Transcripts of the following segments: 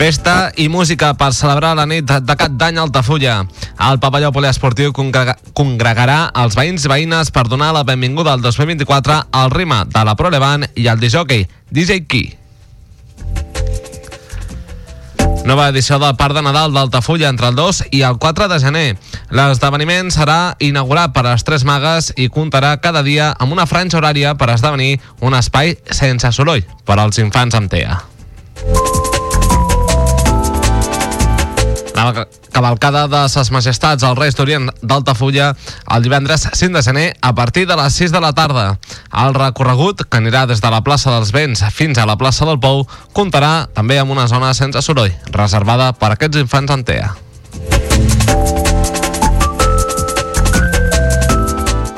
Festa i música per celebrar la nit de cap d'any a Altafulla. El pavelló poliesportiu congrega congregarà els veïns i veïnes per donar la benvinguda al 2024 al Rima de la Pro Levant i al disjockey DJ Key. Nova edició del Parc de Nadal d'Altafulla entre el 2 i el 4 de gener. L'esdeveniment serà inaugurat per les Tres Magues i comptarà cada dia amb una franja horària per esdevenir un espai sense soroll per als infants amb TEA. La cavalcada de ses majestats als Reis d'Orient d'Altafulla el divendres 5 de gener a partir de les 6 de la tarda. El recorregut, que anirà des de la plaça dels Vents fins a la plaça del Pou, comptarà també amb una zona sense soroll, reservada per a aquests infants en TEA.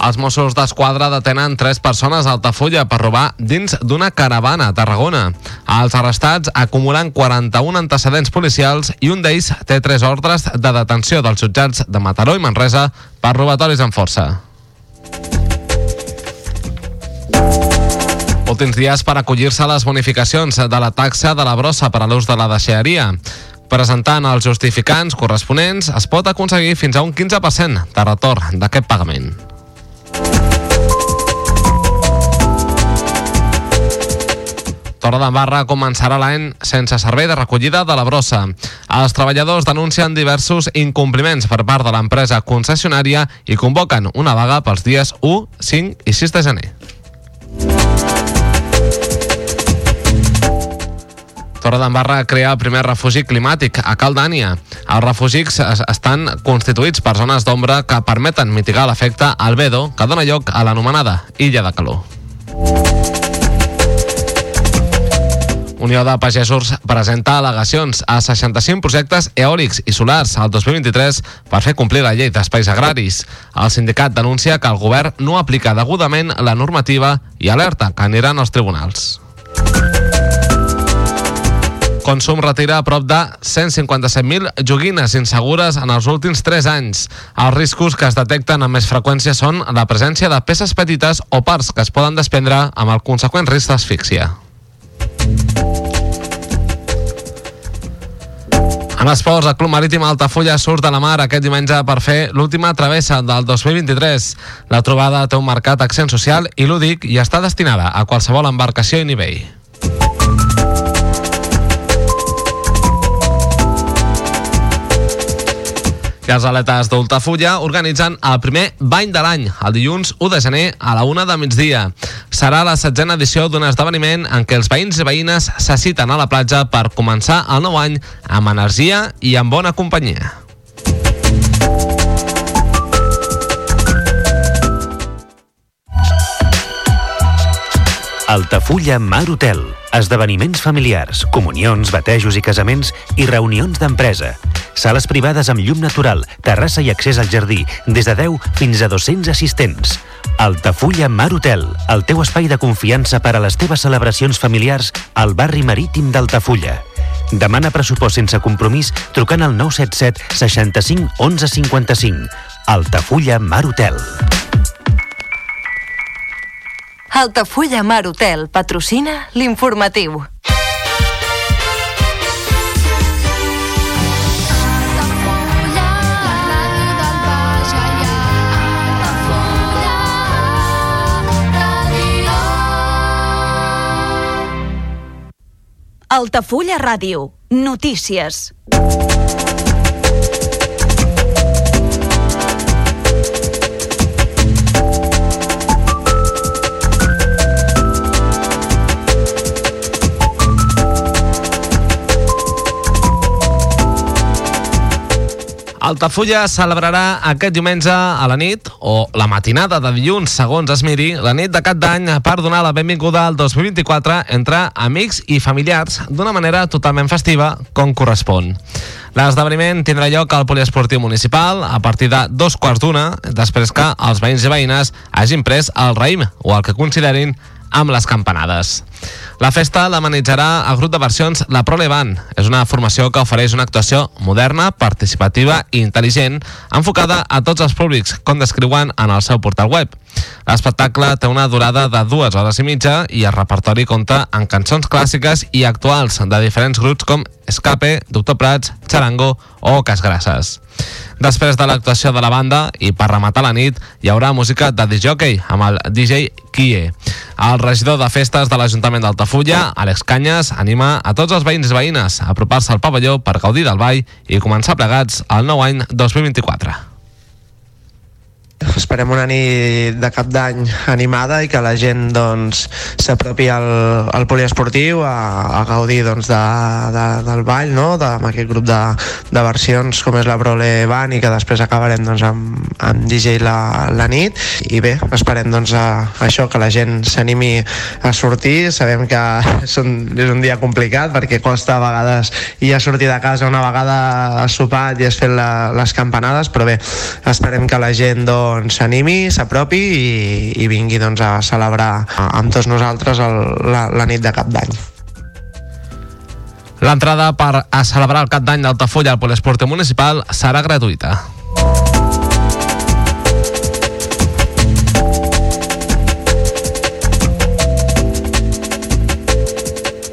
Els Mossos d'Esquadra detenen tres persones a Altafulla per robar dins d'una caravana a Tarragona. Els arrestats acumulen 41 antecedents policials i un d'ells té tres ordres de detenció dels jutjats de Mataró i Manresa per robatoris en força. Últims dies per acollir-se a les bonificacions de la taxa de la brossa per a l'ús de la deixeria. Presentant els justificants corresponents, es pot aconseguir fins a un 15% de retorn d'aquest pagament. Torredembarra començarà l'any sense servei de recollida de la brossa. Els treballadors denuncien diversos incompliments per part de l'empresa concessionària i convoquen una vaga pels dies 1, 5 i 6 de gener. Torredembarra crea el primer refugi climàtic a Caldània. Els refugis estan constituïts per zones d'ombra que permeten mitigar l'efecte albedo que dona lloc a l'anomenada Illa de Calor. Unió de Pagesos presenta al·legacions a 65 projectes eòlics i solars al 2023 per fer complir la llei d'espais agraris. El sindicat denuncia que el govern no aplica degudament la normativa i alerta que aniran als tribunals. Consum retira a prop de 157.000 joguines insegures en els últims 3 anys. Els riscos que es detecten amb més freqüència són la presència de peces petites o parts que es poden desprendre amb el conseqüent risc d'asfíxia. En esports, el Club Marítim Altafulla surt de la mar aquest diumenge per fer l'última travessa del 2023. La trobada té un marcat accent social i lúdic i està destinada a qualsevol embarcació i nivell. Atletes d'Ultafulla organitzen el primer bany de l'any, el dilluns 1 de gener a la 1 de migdia. Serà la setzena edició d'un esdeveniment en què els veïns i veïnes se citen a la platja per començar el nou any amb energia i amb bona companyia. Altafulla Mar Hotel. Esdeveniments familiars, comunions, batejos i casaments i reunions d'empresa. Sales privades amb llum natural, terrassa i accés al jardí, des de 10 fins a 200 assistents. Altafulla Mar Hotel, el teu espai de confiança per a les teves celebracions familiars al barri marítim d'Altafulla. Demana pressupost sense compromís trucant al 977 65 11 55. Altafulla Mar Hotel. Altafulla Mar Hotel patrocina l'informatiu. Altafulla Ràdio. Notícies. Altafulla celebrarà aquest diumenge a la nit, o la matinada de dilluns, segons es miri, la nit de cap d'any per donar la benvinguda al 2024 entre amics i familiars d'una manera totalment festiva, com correspon. L'esdeveniment tindrà lloc al poliesportiu municipal a partir de dos quarts d'una, després que els veïns i veïnes hagin pres el raïm o el que considerin amb les campanades. La festa l'amenitzarà el grup de versions La Prole Band. És una formació que ofereix una actuació moderna, participativa i intel·ligent, enfocada a tots els públics, com descriuen en el seu portal web. L'espectacle té una durada de dues hores i mitja i el repertori compta amb cançons clàssiques i actuals de diferents grups com Escape, Doctor Prats, Charango o Casgrasses. Després de l'actuació de la banda i per rematar la nit hi haurà música de disjockey amb el DJ Kie. El regidor de festes de l'Ajuntament d'Altafulla, Àlex Canyes, anima a tots els veïns i veïnes a apropar-se al pavelló per gaudir del ball i començar plegats el nou any 2024. Esperem una nit de cap d'any animada i que la gent doncs, s'apropi al, al poliesportiu a, a gaudir doncs, de, de, del ball, no? de, amb aquest grup de, de versions com és la Brole Band i que després acabarem doncs, amb, amb DJ la, la nit i bé, esperem doncs, a, a això que la gent s'animi a sortir sabem que és un, és un dia complicat perquè costa a vegades ja sortir de casa una vegada sopat i has fet la, les campanades però bé, esperem que la gent doncs, doncs, s'animi, s'apropi i, i vingui doncs, a celebrar amb tots nosaltres el, la, la nit de cap d'any. L'entrada per a celebrar el cap d'any d'Altafulla al Poliesporte Municipal serà gratuïta.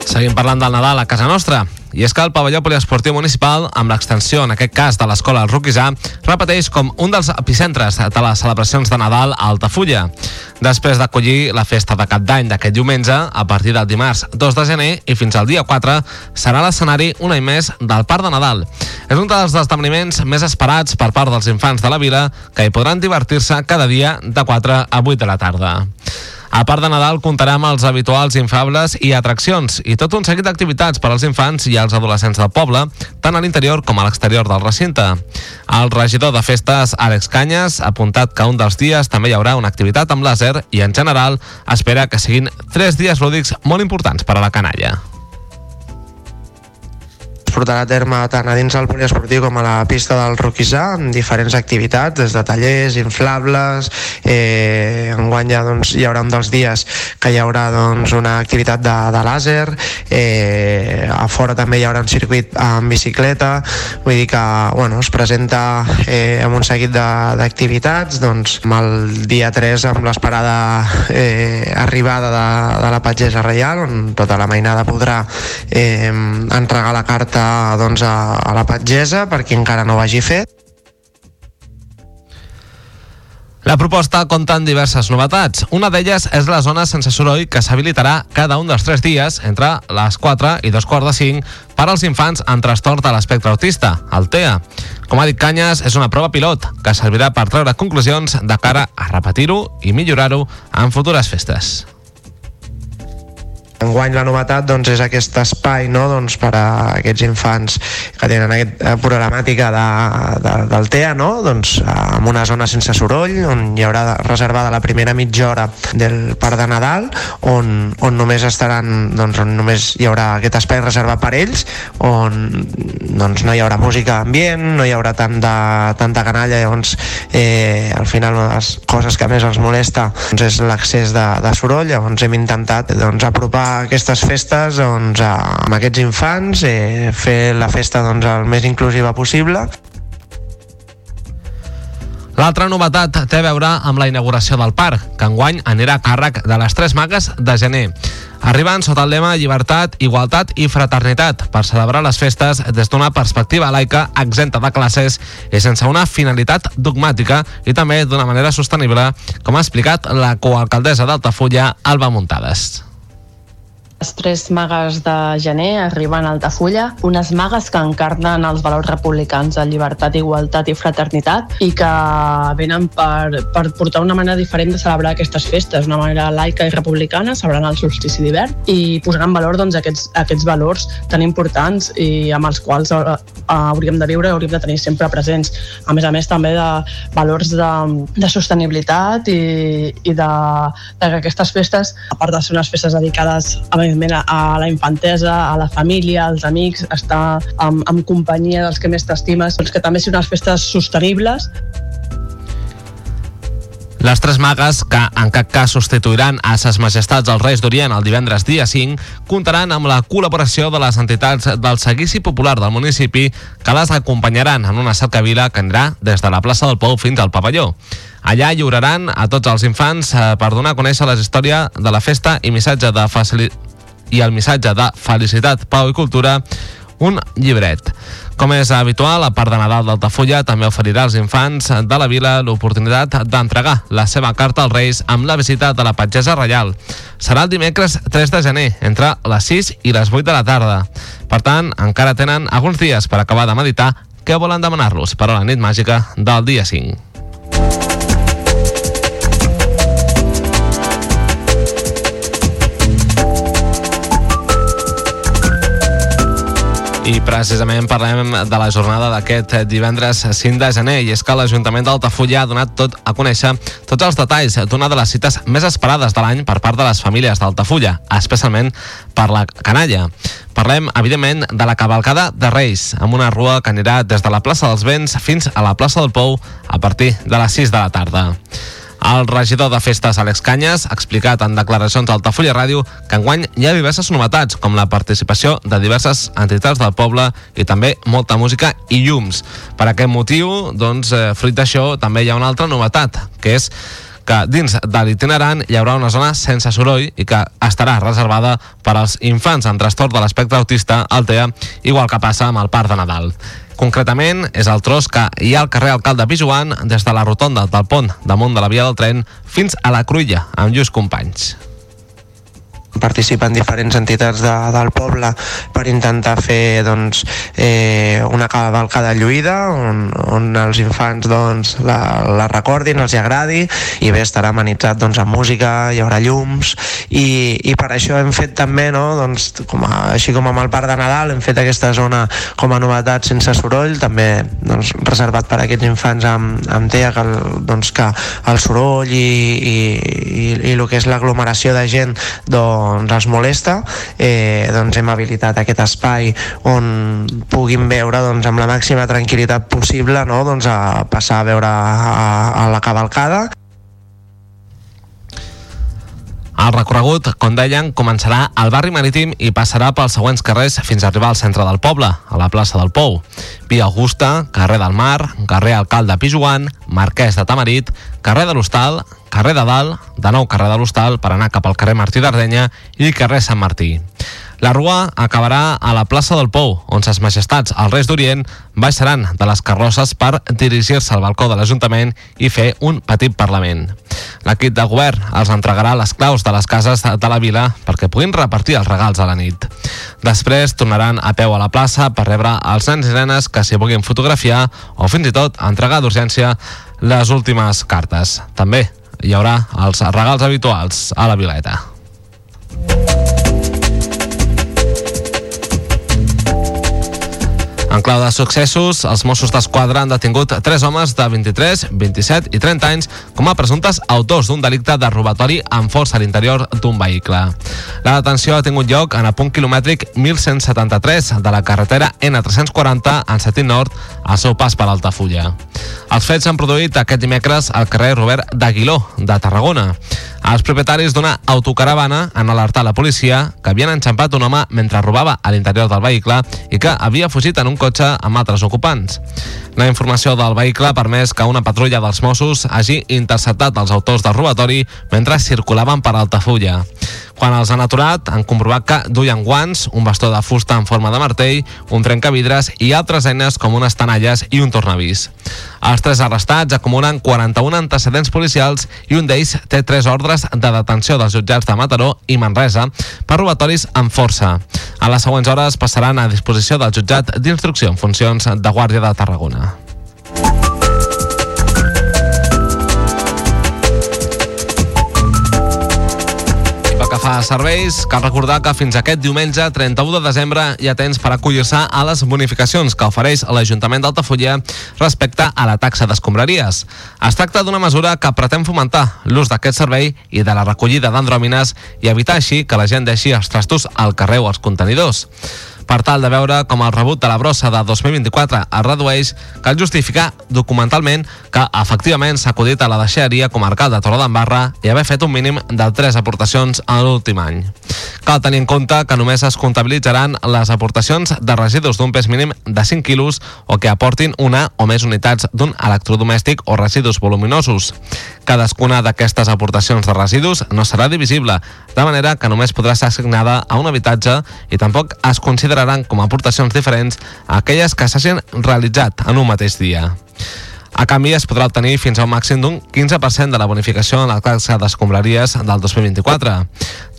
Seguim parlant del Nadal a casa nostra. I és que el pavelló poliesportiu municipal, amb l'extensió, en aquest cas, de l'escola Roquisà, repeteix com un dels epicentres de les celebracions de Nadal a Altafulla. Després d'acollir la festa de cap d'any d'aquest diumenge, a partir del dimarts 2 de gener i fins al dia 4, serà l'escenari un any més del Parc de Nadal. És un dels esdeveniments més esperats per part dels infants de la vila, que hi podran divertir-se cada dia de 4 a 8 de la tarda. A part de Nadal, comptarà amb els habituals infables i atraccions i tot un seguit d'activitats per als infants i als adolescents del poble, tant a l'interior com a l'exterior del recinte. El regidor de festes, Àlex Canyes, ha apuntat que un dels dies també hi haurà una activitat amb làser i, en general, espera que siguin tres dies lúdics molt importants per a la canalla portarà a terme tant a dins del poliesportiu com a la pista del Roquisà amb diferents activitats, des de tallers, inflables, eh, enguany ja doncs, hi haurà un dels dies que hi haurà doncs, una activitat de, de làser, eh, a fora també hi haurà un circuit amb bicicleta, vull dir que bueno, es presenta eh, amb un seguit d'activitats, doncs amb el dia 3 amb l'esperada eh, arribada de, de la Patgesa Reial, on tota la mainada podrà eh, entregar la carta portar doncs, a, a la patgesa per qui encara no ho hagi fet. La proposta compta amb diverses novetats. Una d'elles és la zona sense soroll que s'habilitarà cada un dels tres dies entre les 4 i dos quarts de 5 per als infants amb trastorn de l'espectre autista, el TEA. Com ha dit Canyes, és una prova pilot que servirà per treure conclusions de cara a repetir-ho i millorar-ho en futures festes. Enguany la novetat doncs, és aquest espai no? doncs, per a aquests infants que tenen aquesta problemàtica de, de, del TEA, no? doncs, amb una zona sense soroll, on hi haurà reservada la primera mitja hora del Parc de Nadal, on, on només estaran, doncs, on només hi haurà aquest espai reservat per ells, on doncs, no hi haurà música ambient, no hi haurà tant de, tanta canalla, llavors eh, al final una de les coses que més els molesta doncs, és l'accés de, de soroll, llavors hem intentat doncs, apropar aquestes festes doncs, amb aquests infants, eh, fer la festa doncs, el més inclusiva possible. L'altra novetat té a veure amb la inauguració del parc, que enguany anirà a càrrec de les tres magues de gener. Arriben sota el lema Llibertat, Igualtat i Fraternitat per celebrar les festes des d'una perspectiva laica exempta de classes i sense una finalitat dogmàtica i també d'una manera sostenible, com ha explicat la coalcaldessa d'Altafulla, Alba Muntades Les tres magues de gener arriben a Altafulla, unes magues que encarnen els valors republicans de llibertat, igualtat i fraternitat i que venen per, per portar una manera diferent de celebrar aquestes festes, una manera laica i republicana, celebrant el solstici d'hivern i posant en valor doncs, aquests, aquests valors tan importants i amb els quals eh, hauríem de viure i hauríem de tenir sempre presents. A més a més, també de valors de, de sostenibilitat i, i de, de que aquestes festes, a part de ser unes festes dedicades a evidentment a la infantesa, a la família, als amics, estar amb, amb companyia dels que més t'estimes, doncs que també siguin unes festes sostenibles les tres magues, que en cap cas substituiran a ses majestats els Reis d'Orient el divendres dia 5, comptaran amb la col·laboració de les entitats del Seguici Popular del municipi que les acompanyaran en una cercavila que anirà des de la plaça del Pou fins al pavelló. Allà lliuraran a tots els infants eh, per donar a conèixer la història de la festa i missatge de facili... i el missatge de felicitat, pau i cultura un llibret. Com és habitual, a part de Nadal d'Altafulla també oferirà als infants de la vila l'oportunitat d'entregar la seva carta als Reis amb la visita de la Patgesa Reial. Serà el dimecres 3 de gener, entre les 6 i les 8 de la tarda. Per tant, encara tenen alguns dies per acabar de meditar què volen demanar-los per a la nit màgica del dia 5. I precisament parlem de la jornada d'aquest divendres 5 de gener i és que l'Ajuntament d'Altafulla ha donat tot a conèixer tots els detalls d'una de les cites més esperades de l'any per part de les famílies d'Altafulla, especialment per la canalla. Parlem, evidentment, de la cavalcada de Reis, amb una rua que anirà des de la plaça dels Vents fins a la plaça del Pou a partir de les 6 de la tarda. El regidor de festes, Àlex Canyes, ha explicat en declaracions al Tafulla Ràdio que enguany hi ha diverses novetats, com la participació de diverses entitats del poble i també molta música i llums. Per aquest motiu, doncs, eh, fruit d'això, també hi ha una altra novetat, que és que dins de l'itinerant hi haurà una zona sense soroll i que estarà reservada per als infants amb trastorn de l'espectre autista, al TEA, igual que passa amb el Parc de Nadal. Concretament, és el tros que hi ha al carrer Alcalde Pijuan des de la rotonda del pont damunt de la via del tren fins a la Cruïlla, amb lluís companys participen diferents entitats de, del poble per intentar fer doncs, eh, una cavalcada lluïda on, on els infants doncs, la, la recordin, els hi agradi i bé, estarà amenitzat doncs, amb música, hi haurà llums i, i per això hem fet també no, doncs, com a, així com amb el Parc de Nadal hem fet aquesta zona com a novetat sense soroll, també doncs, reservat per a aquests infants amb, amb TEA que, doncs, que el soroll i, i, i, i el que és l'aglomeració de gent doncs, doncs, els molesta, eh, doncs hem habilitat aquest espai on puguin veure doncs, amb la màxima tranquil·litat possible no? doncs, a passar a veure a, a la cavalcada el recorregut, com deien, començarà al barri marítim i passarà pels següents carrers fins a arribar al centre del poble, a la plaça del Pou. Via Augusta, carrer del Mar, carrer Alcalde Pijuan, Marquès de Tamarit, carrer de l'Hostal, carrer de Dalt, de nou carrer de l'Hostal per anar cap al carrer Martí d'Ardenya i carrer Sant Martí. La rua acabarà a la plaça del Pou, on ses majestats, els Reis d'Orient, baixaran de les carrosses per dirigir-se al balcó de l'Ajuntament i fer un petit Parlament. L'equip de govern els entregarà les claus de les cases de la vila perquè puguin repartir els regals a la nit. Després tornaran a peu a la plaça per rebre els nens i nenes que s'hi vulguin fotografiar o fins i tot entregar d'urgència les últimes cartes. També hi haurà els regals habituals a la Vileta. En clau de successos, els Mossos d'Esquadra han detingut tres homes de 23, 27 i 30 anys com a presumptes autors d'un delicte de robatori amb força a l'interior d'un vehicle. La detenció ha tingut lloc en el punt quilomètric 1173 de la carretera N340 en sentit nord al seu pas per Altafulla. Els fets s'han produït aquest dimecres al carrer Robert d'Aguiló, de Tarragona. Els propietaris d'una autocaravana han alertat la policia que havien enxampat un home mentre robava a l'interior del vehicle i que havia fugit en un cotxe amb altres ocupants. La informació del vehicle ha permès que una patrulla dels Mossos hagi interceptat els autors del robatori mentre circulaven per Altafulla. Quan els han aturat, han comprovat que duien guants, un bastó de fusta en forma de martell, un trencavidres i altres eines com unes tanalles i un tornavís. Els tres arrestats acumulen 41 antecedents policials i un d'ells té tres ordres de detenció dels jutjats de Mataró i Manresa per robatoris amb força. A les següents hores passaran a disposició del jutjat d'instrucció en funcions de Guàrdia de Tarragona. Fa serveis, cal recordar que fins aquest diumenge, 31 de desembre, hi ha temps per acollir-se a les bonificacions que ofereix l'Ajuntament d'Altafulla respecte a la taxa d'escombraries. Es tracta d'una mesura que pretén fomentar l'ús d'aquest servei i de la recollida d'andròmines i evitar així que la gent deixi els trastos al carrer o als contenidors per tal de veure com el rebut de la brossa de 2024 es redueix, cal justificar documentalment que efectivament s'ha acudit a la deixeria comarcal de Torredembarra i haver fet un mínim de 3 aportacions en l'últim any. Cal tenir en compte que només es comptabilitzaran les aportacions de residus d'un pes mínim de 5 quilos o que aportin una o més unitats d'un electrodomèstic o residus voluminosos. Cadascuna d'aquestes aportacions de residus no serà divisible, de manera que només podrà ser assignada a un habitatge i tampoc es consideraran com a aportacions diferents aquelles que s'hagin realitzat en un mateix dia. A canvi, es podrà obtenir fins a un màxim d'un 15% de la bonificació en la taxa d'escombraries del 2024.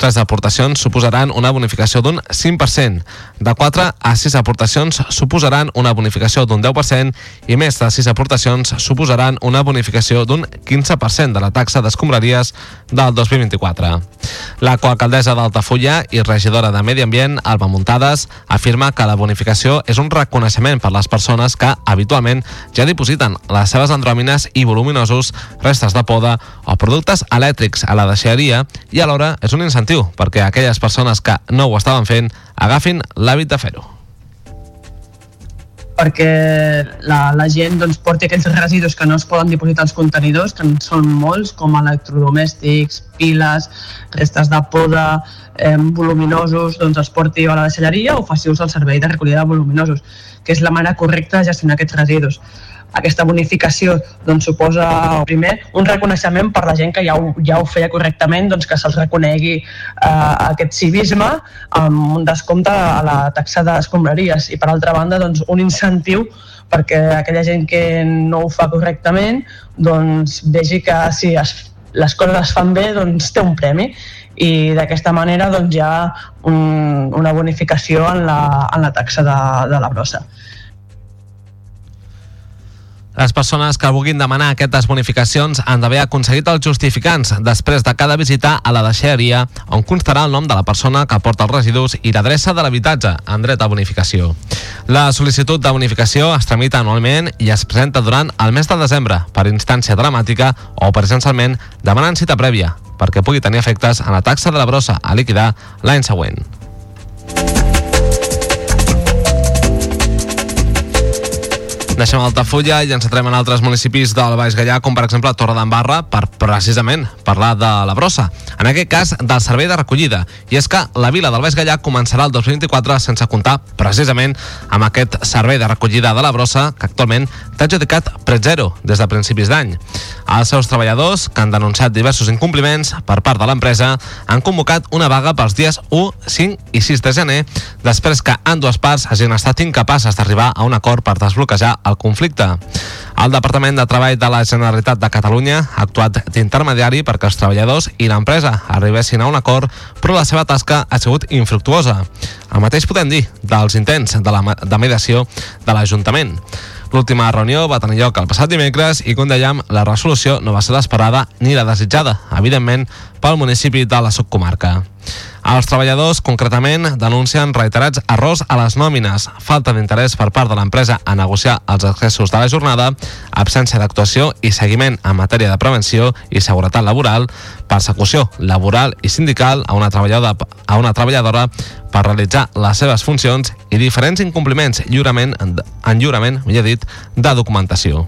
Tres aportacions suposaran una bonificació d'un 5%. De 4 a 6 aportacions suposaran una bonificació d'un 10% i més de 6 aportacions suposaran una bonificació d'un 15% de la taxa d'escombraries del 2024. La coalcaldessa d'Altafulla i regidora de Medi Ambient, Alba Muntades, afirma que la bonificació és un reconeixement per les persones que habitualment ja dipositen les seves andròmines i voluminosos, restes de poda o productes elèctrics a la deixeria i alhora és un incentiu perquè aquelles persones que no ho estaven fent agafin l'hàbit de fer-ho. Perquè la, la gent doncs, porti aquells residus que no es poden dipositar als contenidors, que en són molts, com electrodomèstics, piles, restes de poda, eh, voluminosos, doncs els porti a la deixalleria o faci ús del servei de recollida de voluminosos, que és la manera correcta de gestionar aquests residus aquesta bonificació doncs, suposa primer un reconeixement per la gent que ja ho, ja ho feia correctament doncs, que se'ls reconegui eh, aquest civisme amb un descompte a la taxa d'escombraries i per altra banda doncs, un incentiu perquè aquella gent que no ho fa correctament doncs, vegi que si es, les coses es fan bé doncs, té un premi i d'aquesta manera doncs, hi ha un, una bonificació en la, en la taxa de, de la brossa. Les persones que vulguin demanar aquestes bonificacions han d'haver aconseguit els justificants després de cada visita a la deixeria on constarà el nom de la persona que porta els residus i l'adreça de l'habitatge en dret a bonificació. La sol·licitud de bonificació es tramita anualment i es presenta durant el mes de desembre per instància dramàtica o presencialment demanant cita prèvia perquè pugui tenir efectes en la taxa de la brossa a liquidar l'any següent. Deixem Altafulla i ens centrem en altres municipis del Baix Gallà, com per exemple Torre d'Embarra, per precisament parlar de la brossa. En aquest cas, del servei de recollida. I és que la vila del Baix Gallà començarà el 2024 sense comptar precisament amb aquest servei de recollida de la brossa que actualment té adjudicat Pretzero des de principis d'any. Els seus treballadors, que han denunciat diversos incompliments per part de l'empresa, han convocat una vaga pels dies 1, 5 i 6 de gener, després que en dues parts hagin estat incapaces d'arribar a un acord per desbloquejar el conflicte. El Departament de Treball de la Generalitat de Catalunya ha actuat d'intermediari perquè els treballadors i l'empresa arribessin a un acord, però la seva tasca ha sigut infructuosa. El mateix podem dir dels intents de, la, de mediació de l'Ajuntament. L'última reunió va tenir lloc el passat dimecres i, com dèiem, la resolució no va ser l'esperada ni la desitjada, evidentment, pel municipi de la subcomarca. Els treballadors, concretament, denuncien reiterats errors a les nòmines, falta d'interès per part de l'empresa a negociar els accessos de la jornada, absència d'actuació i seguiment en matèria de prevenció i seguretat laboral, persecució laboral i sindical a una treballadora, a una treballadora per realitzar les seves funcions i diferents incompliments lliurament, en lliurament, millor dit, de documentació.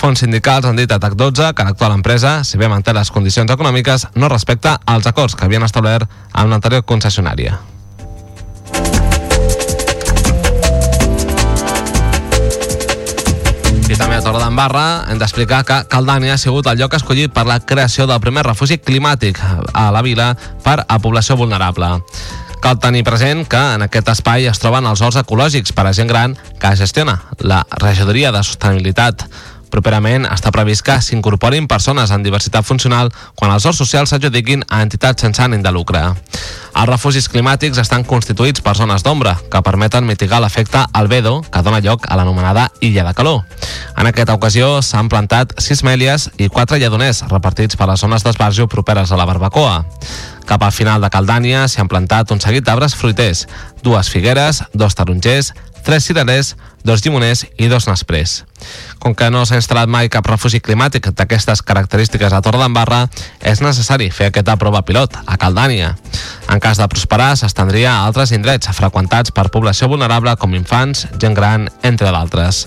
Fons sindicals han dit a TAC12 que l'actual empresa, si bé manté les condicions econòmiques, no respecta els acords que havien establert amb l'anterior concessionària. I també a Torredembarra hem d'explicar que Caldània ha sigut el lloc escollit per la creació del primer refugi climàtic a la vila per a població vulnerable. Cal tenir present que en aquest espai es troben els horts ecològics per a gent gran que gestiona la regidoria de sostenibilitat. Properament està previst que s'incorporin persones amb diversitat funcional quan els horts socials s'adjudiquin a entitats sense ànim de lucre. Els refugis climàtics estan constituïts per zones d'ombra, que permeten mitigar l'efecte albedo que dona lloc a l'anomenada illa de calor. En aquesta ocasió s'han plantat sis mèlies i quatre lledoners repartits per les zones d'esbarjo properes a la barbacoa. Cap al final de Caldània s'hi han plantat un seguit d'arbres fruiters, dues figueres, dos tarongers, tres cirerers, dos llimoners i dos nasprers. Com que no s'ha instal·lat mai cap refugi climàtic d'aquestes característiques a Torredembarra, és necessari fer aquesta prova pilot a Caldània. En cas de prosperar, s'estendria a altres indrets freqüentats per població vulnerable com infants, gent gran, entre d'altres.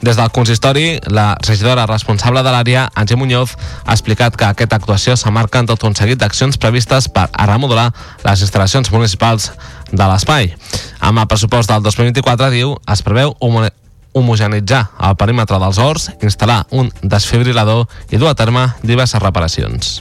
Des del consistori, la regidora responsable de l'àrea, Angie Muñoz, ha explicat que aquesta actuació s'amarca en tot un seguit d'accions previstes per a remodelar les instal·lacions municipals de l'espai. Amb el pressupost del 2024, diu, es preveu homogenitzar el perímetre dels horts, instal·lar un desfibrilador i dur a terme diverses reparacions.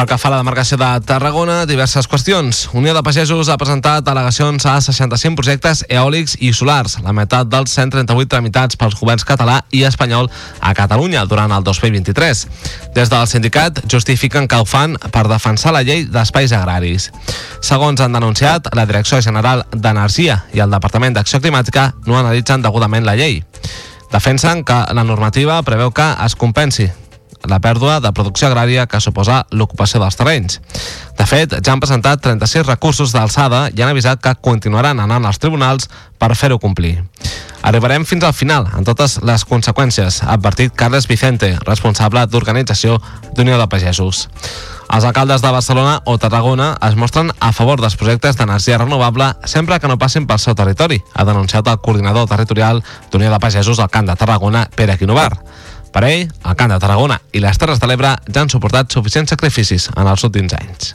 Pel que fa a la demarcació de Tarragona, diverses qüestions. Unió de Pagesos ha presentat al·legacions a 65 projectes eòlics i solars, la meitat dels 138 tramitats pels governs català i espanyol a Catalunya durant el 2023. Des del sindicat justifiquen que ho fan per defensar la llei d'espais agraris. Segons han denunciat, la Direcció General d'Energia i el Departament d'Acció Climàtica no analitzen degudament la llei. Defensen que la normativa preveu que es compensi la pèrdua de producció agrària que suposa l'ocupació dels terrenys. De fet, ja han presentat 36 recursos d'alçada i han avisat que continuaran anant als tribunals per fer-ho complir. Arribarem fins al final, en totes les conseqüències, ha advertit Carles Vicente, responsable d'organització d'Unió de Pagesos. Els alcaldes de Barcelona o Tarragona es mostren a favor dels projectes d'energia renovable sempre que no passin pel seu territori, ha denunciat el coordinador territorial d'Unió de Pagesos al Camp de Tarragona, Pere Quinovar. Per ell, el Camp de Tarragona i les Terres de l'Ebre ja han suportat suficients sacrificis en els últims anys.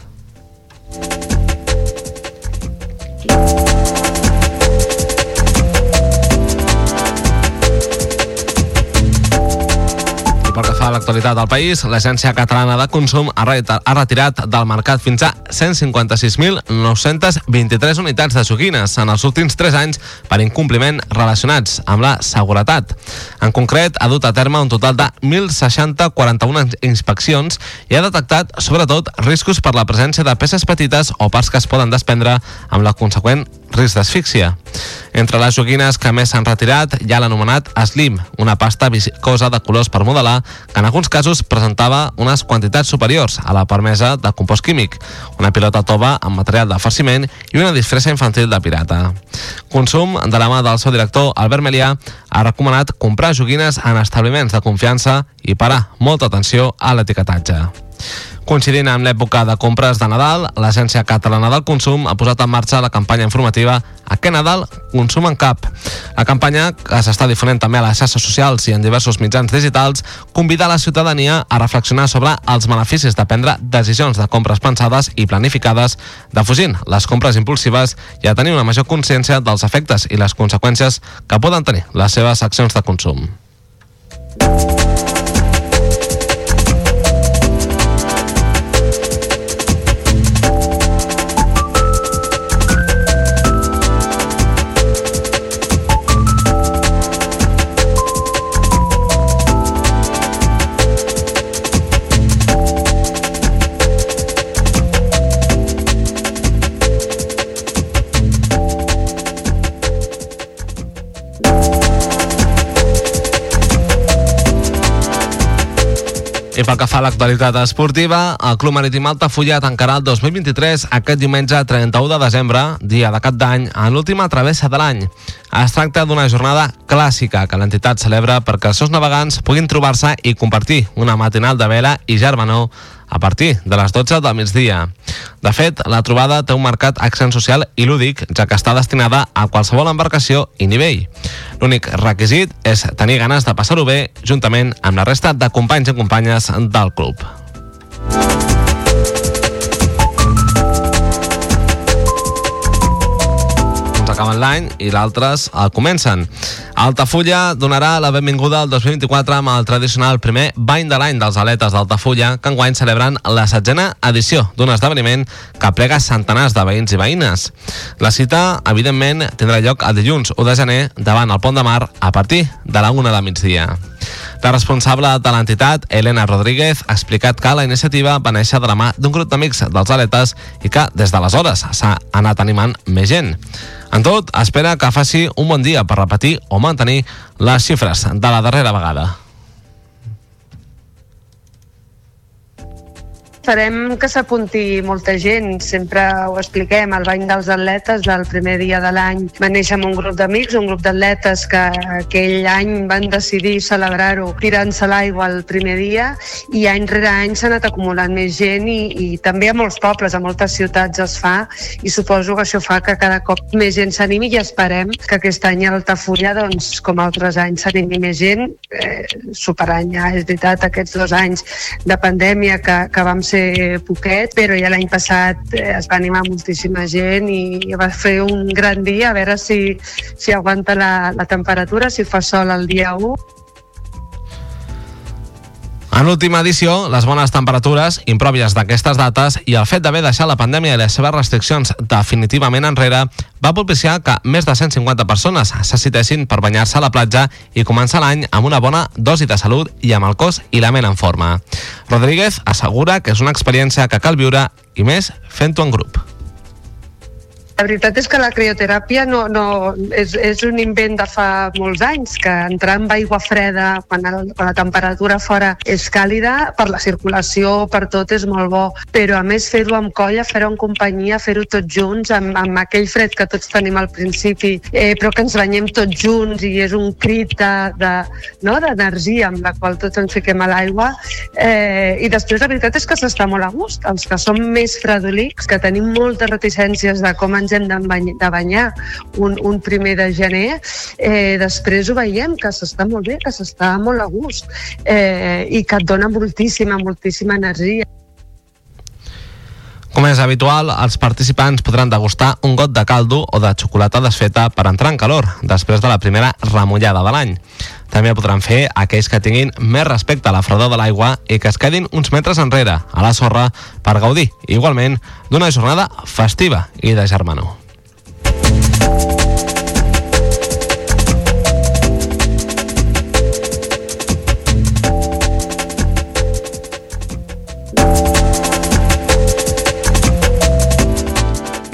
Fa l'actualitat del país, l'Agència Catalana de Consum ha retirat del mercat fins a 156.923 unitats de joguines en els últims 3 anys per incompliment relacionats amb la seguretat. En concret, ha dut a terme un total de 1.060 inspeccions i ha detectat, sobretot, riscos per la presència de peces petites o parts que es poden desprendre amb la conseqüent risc d'asfíxia. Entre les joguines que més s'han retirat hi ha l'anomenat Slim, una pasta viscosa de colors per modelar que en alguns casos presentava unes quantitats superiors a la permesa de compost químic, una pilota tova amb material de farciment i una disfressa infantil de pirata. Consum, de la mà del seu director Albert Melià, ha recomanat comprar joguines en establiments de confiança i parar molta atenció a l'etiquetatge. Coincidint amb l'època de compres de Nadal, l'Agència Catalana del Consum ha posat en marxa la campanya informativa Aquest Nadal consum en cap. La campanya, que s'està difonent també a les xarxes socials i en diversos mitjans digitals, convida la ciutadania a reflexionar sobre els beneficis de prendre decisions de compres pensades i planificades, defugint les compres impulsives i a tenir una major consciència dels efectes i les conseqüències que poden tenir les seves accions de consum. I pel que fa a l'actualitat esportiva, el Club Marítim Altafulla tancarà el 2023 aquest diumenge 31 de desembre, dia de cap d'any, en l'última travessa de l'any. Es tracta d'una jornada clàssica que l'entitat celebra perquè els seus navegants puguin trobar-se i compartir una matinal de vela i germanor a partir de les 12 del migdia. De fet, la trobada té un marcat accent social i lúdic, ja que està destinada a qualsevol embarcació i nivell. L'únic requisit és tenir ganes de passar-ho bé juntament amb la resta de companys i companyes del club. acaben l'any i l'altres el comencen. Altafulla donarà la benvinguda al 2024 amb el tradicional primer bany de l'any dels aletes d'Altafulla, que enguany celebren la setzena edició d'un esdeveniment que plega centenars de veïns i veïnes. La cita, evidentment, tindrà lloc el dilluns 1 de gener davant el Pont de Mar a partir de la 1 de migdia. La responsable de l'entitat, Elena Rodríguez, ha explicat que la iniciativa va néixer de la mà d'un grup d'amics dels aletes i que des d'aleshores s'ha anat animant més gent. En tot, espera que faci un bon dia per repetir o mantenir les xifres de la darrera vegada. Esperem que s'apunti molta gent. Sempre ho expliquem, el bany dels atletes del primer dia de l'any va néixer amb un grup d'amics, un grup d'atletes que aquell any van decidir celebrar-ho tirant-se l'aigua el primer dia i any rere any s'ha anat acumulant més gent i, i també a molts pobles, a moltes ciutats es fa i suposo que això fa que cada cop més gent s'animi i esperem que aquest any a Altafulla, doncs, com altres anys, s'animi més gent, eh, superant ja, és veritat, aquests dos anys de pandèmia que, que vam ser ser poquet, però ja l'any passat eh, es va animar moltíssima gent i va fer un gran dia, a veure si, si aguanta la, la temperatura, si fa sol el dia 1 en l'última edició, les bones temperatures, impròvies d'aquestes dates i el fet d'haver deixat la pandèmia i les seves restriccions definitivament enrere va propiciar que més de 150 persones s'assitessin per banyar-se a la platja i començar l'any amb una bona dosi de salut i amb el cos i la ment en forma. Rodríguez assegura que és una experiència que cal viure i més fent-ho en grup. La veritat és que la crioteràpia no, no, és, és un invent de fa molts anys, que entrar amb aigua freda quan, el, quan la temperatura fora és càlida, per la circulació, per tot és molt bo, però a més fer-ho amb colla, fer-ho en companyia, fer-ho tots junts, amb, amb aquell fred que tots tenim al principi, eh, però que ens banyem tots junts i és un crit d'energia de, no, amb la qual tots ens fiquem a l'aigua. Eh, I després la veritat és que s'està molt a gust. Els que som més fredolics, que tenim moltes reticències de com ens hem de banyar, banyar un, un primer de gener, eh, després ho veiem que s'està molt bé, que s'està molt a gust eh, i que et dona moltíssima, moltíssima energia. Com és habitual, els participants podran degustar un got de caldo o de xocolata desfeta per entrar en calor, després de la primera remullada de l'any. També podran fer aquells que tinguin més respecte a la fredor de l'aigua i que es quedin uns metres enrere, a la sorra, per gaudir, igualment, d'una jornada festiva i de germanor.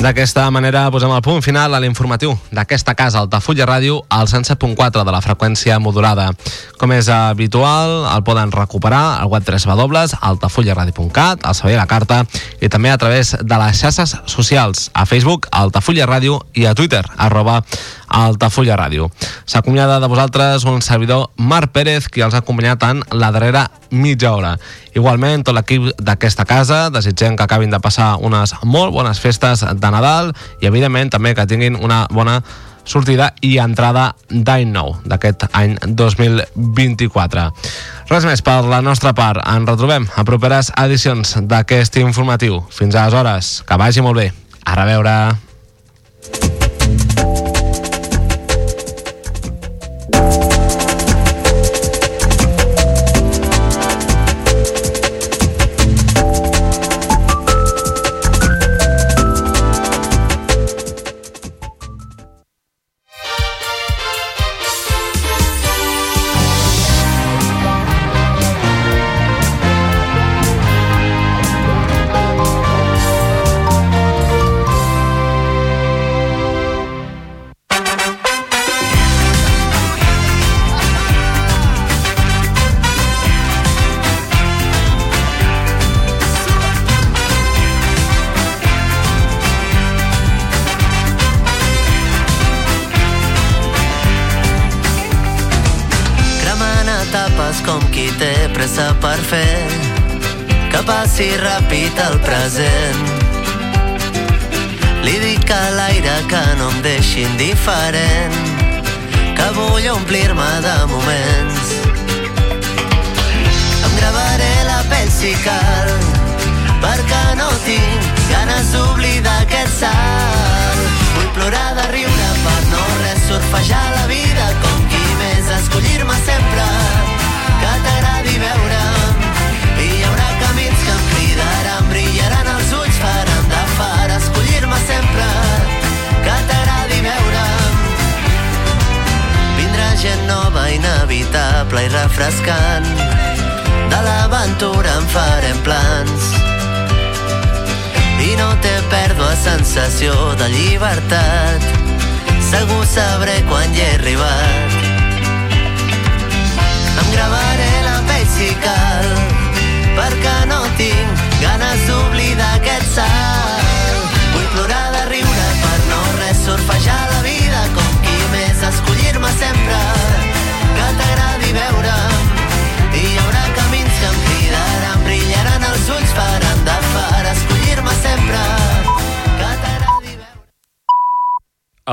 D'aquesta manera posem el punt final a l'informatiu d'aquesta casa, Altafulla Ràdio, al 107.4 de la freqüència modulada. Com és habitual, el poden recuperar al web 3 altafullaradio.cat, al servei la carta i també a través de les xarxes socials, a Facebook, Altafulla Ràdio i a Twitter, arroba Altafulla Ràdio. S'acomiada de vosaltres un servidor Marc Pérez, qui els ha acompanyat en la darrera mitja hora. Igualment, tot l'equip d'aquesta casa, desitgem que acabin de passar unes molt bones festes de Nadal i, evidentment, també que tinguin una bona sortida i entrada d'any nou d'aquest any 2024. Res més per la nostra part. Ens retrobem a properes edicions d'aquest informatiu. Fins aleshores, que vagi molt bé. A reveure. Passi ràpid el present. Li dic a l'aire que no em deixi indiferent, que vull omplir-me de moments. Em gravaré la pell si cal, perquè no tinc ganes d'oblidar aquest salt. Vull plorar de riure per no res surfejar la vida com qui més escollir-me sempre que t'agradi veure'm refrescant. De l'aventura en farem plans. I no té pèrdua sensació de llibertat. Segur sabré quan hi he arribat. Em gravaré la pell si cal perquè no tinc ganes d'oblidar aquest salt. Vull plorar de riure per no res surfejar la vida com qui més escollir-me sempre que t'agradi veure'm i hi haurà camins que em cridaran brillaran els ulls faran de far escollir-me sempre que t'agradi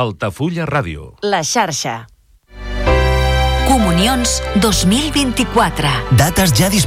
Altafulla Ràdio. La xarxa. Comunions 2024. Dates ja disponibles